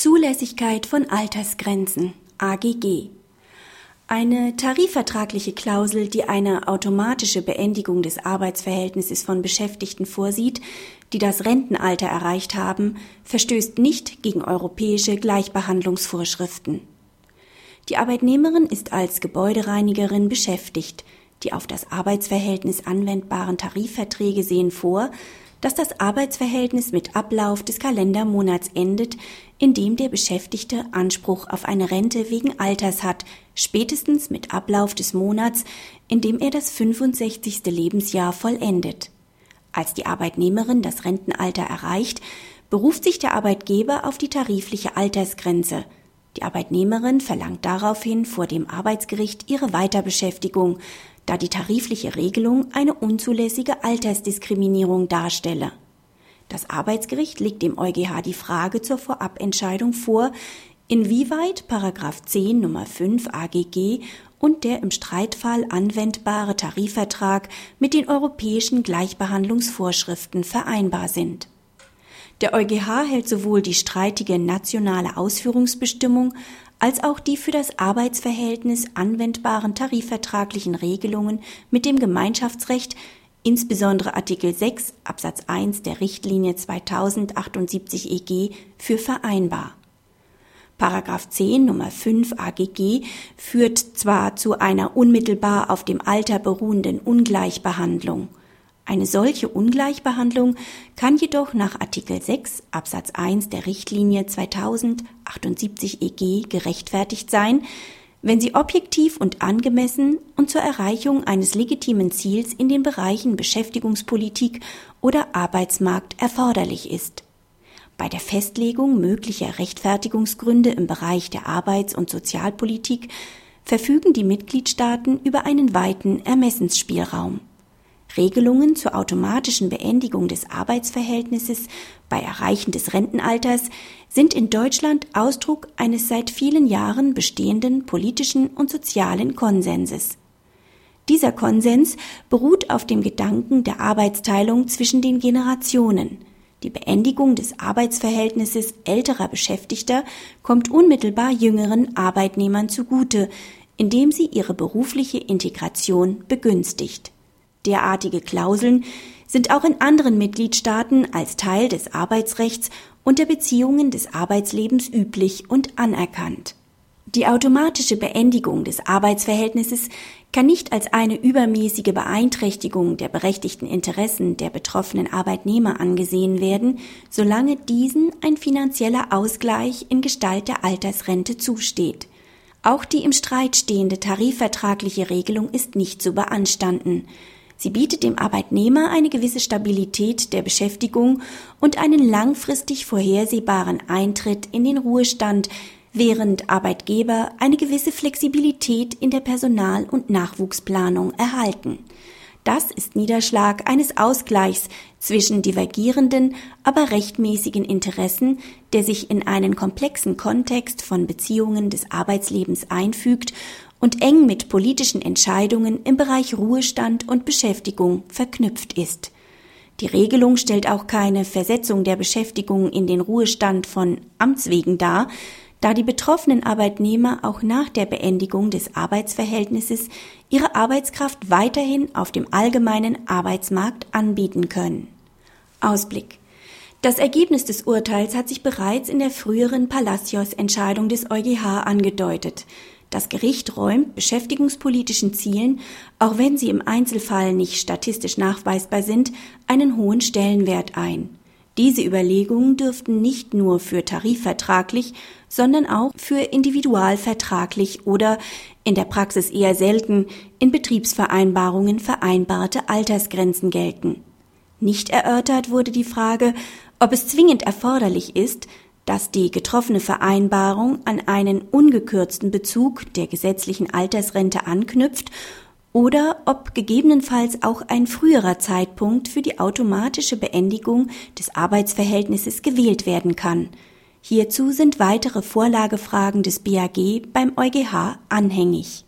Zulässigkeit von Altersgrenzen AGG eine tarifvertragliche Klausel, die eine automatische Beendigung des Arbeitsverhältnisses von Beschäftigten vorsieht, die das Rentenalter erreicht haben, verstößt nicht gegen europäische Gleichbehandlungsvorschriften. Die Arbeitnehmerin ist als Gebäudereinigerin beschäftigt. Die auf das Arbeitsverhältnis anwendbaren Tarifverträge sehen vor, dass das Arbeitsverhältnis mit Ablauf des Kalendermonats endet, in dem der Beschäftigte Anspruch auf eine Rente wegen Alters hat, spätestens mit Ablauf des Monats, in dem er das 65. Lebensjahr vollendet. Als die Arbeitnehmerin das Rentenalter erreicht, beruft sich der Arbeitgeber auf die tarifliche Altersgrenze. Die Arbeitnehmerin verlangt daraufhin vor dem Arbeitsgericht ihre Weiterbeschäftigung, da die tarifliche Regelung eine unzulässige Altersdiskriminierung darstelle. Das Arbeitsgericht legt dem EuGH die Frage zur Vorabentscheidung vor, inwieweit Paragraph 10 Nummer 5 AGG und der im Streitfall anwendbare Tarifvertrag mit den europäischen Gleichbehandlungsvorschriften vereinbar sind. Der EuGH hält sowohl die streitige nationale Ausführungsbestimmung als auch die für das Arbeitsverhältnis anwendbaren tarifvertraglichen Regelungen mit dem Gemeinschaftsrecht, insbesondere Artikel 6 Absatz 1 der Richtlinie 2078 EG, für vereinbar. Paragraph 10 Nummer 5 AGG führt zwar zu einer unmittelbar auf dem Alter beruhenden Ungleichbehandlung, eine solche Ungleichbehandlung kann jedoch nach Artikel 6 Absatz 1 der Richtlinie 2078 EG gerechtfertigt sein, wenn sie objektiv und angemessen und zur Erreichung eines legitimen Ziels in den Bereichen Beschäftigungspolitik oder Arbeitsmarkt erforderlich ist. Bei der Festlegung möglicher Rechtfertigungsgründe im Bereich der Arbeits- und Sozialpolitik verfügen die Mitgliedstaaten über einen weiten Ermessensspielraum. Regelungen zur automatischen Beendigung des Arbeitsverhältnisses bei Erreichen des Rentenalters sind in Deutschland Ausdruck eines seit vielen Jahren bestehenden politischen und sozialen Konsenses. Dieser Konsens beruht auf dem Gedanken der Arbeitsteilung zwischen den Generationen. Die Beendigung des Arbeitsverhältnisses älterer Beschäftigter kommt unmittelbar jüngeren Arbeitnehmern zugute, indem sie ihre berufliche Integration begünstigt. Derartige Klauseln sind auch in anderen Mitgliedstaaten als Teil des Arbeitsrechts und der Beziehungen des Arbeitslebens üblich und anerkannt. Die automatische Beendigung des Arbeitsverhältnisses kann nicht als eine übermäßige Beeinträchtigung der berechtigten Interessen der betroffenen Arbeitnehmer angesehen werden, solange diesen ein finanzieller Ausgleich in Gestalt der Altersrente zusteht. Auch die im Streit stehende tarifvertragliche Regelung ist nicht zu beanstanden. Sie bietet dem Arbeitnehmer eine gewisse Stabilität der Beschäftigung und einen langfristig vorhersehbaren Eintritt in den Ruhestand, während Arbeitgeber eine gewisse Flexibilität in der Personal- und Nachwuchsplanung erhalten. Das ist Niederschlag eines Ausgleichs zwischen divergierenden, aber rechtmäßigen Interessen, der sich in einen komplexen Kontext von Beziehungen des Arbeitslebens einfügt und eng mit politischen Entscheidungen im Bereich Ruhestand und Beschäftigung verknüpft ist. Die Regelung stellt auch keine Versetzung der Beschäftigung in den Ruhestand von Amts wegen dar, da die betroffenen Arbeitnehmer auch nach der Beendigung des Arbeitsverhältnisses ihre Arbeitskraft weiterhin auf dem allgemeinen Arbeitsmarkt anbieten können. Ausblick das Ergebnis des Urteils hat sich bereits in der früheren Palacios-Entscheidung des EuGH angedeutet. Das Gericht räumt beschäftigungspolitischen Zielen, auch wenn sie im Einzelfall nicht statistisch nachweisbar sind, einen hohen Stellenwert ein. Diese Überlegungen dürften nicht nur für tarifvertraglich, sondern auch für individualvertraglich oder in der Praxis eher selten in Betriebsvereinbarungen vereinbarte Altersgrenzen gelten. Nicht erörtert wurde die Frage, ob es zwingend erforderlich ist, dass die getroffene Vereinbarung an einen ungekürzten Bezug der gesetzlichen Altersrente anknüpft oder ob gegebenenfalls auch ein früherer Zeitpunkt für die automatische Beendigung des Arbeitsverhältnisses gewählt werden kann. Hierzu sind weitere Vorlagefragen des BAG beim EuGH anhängig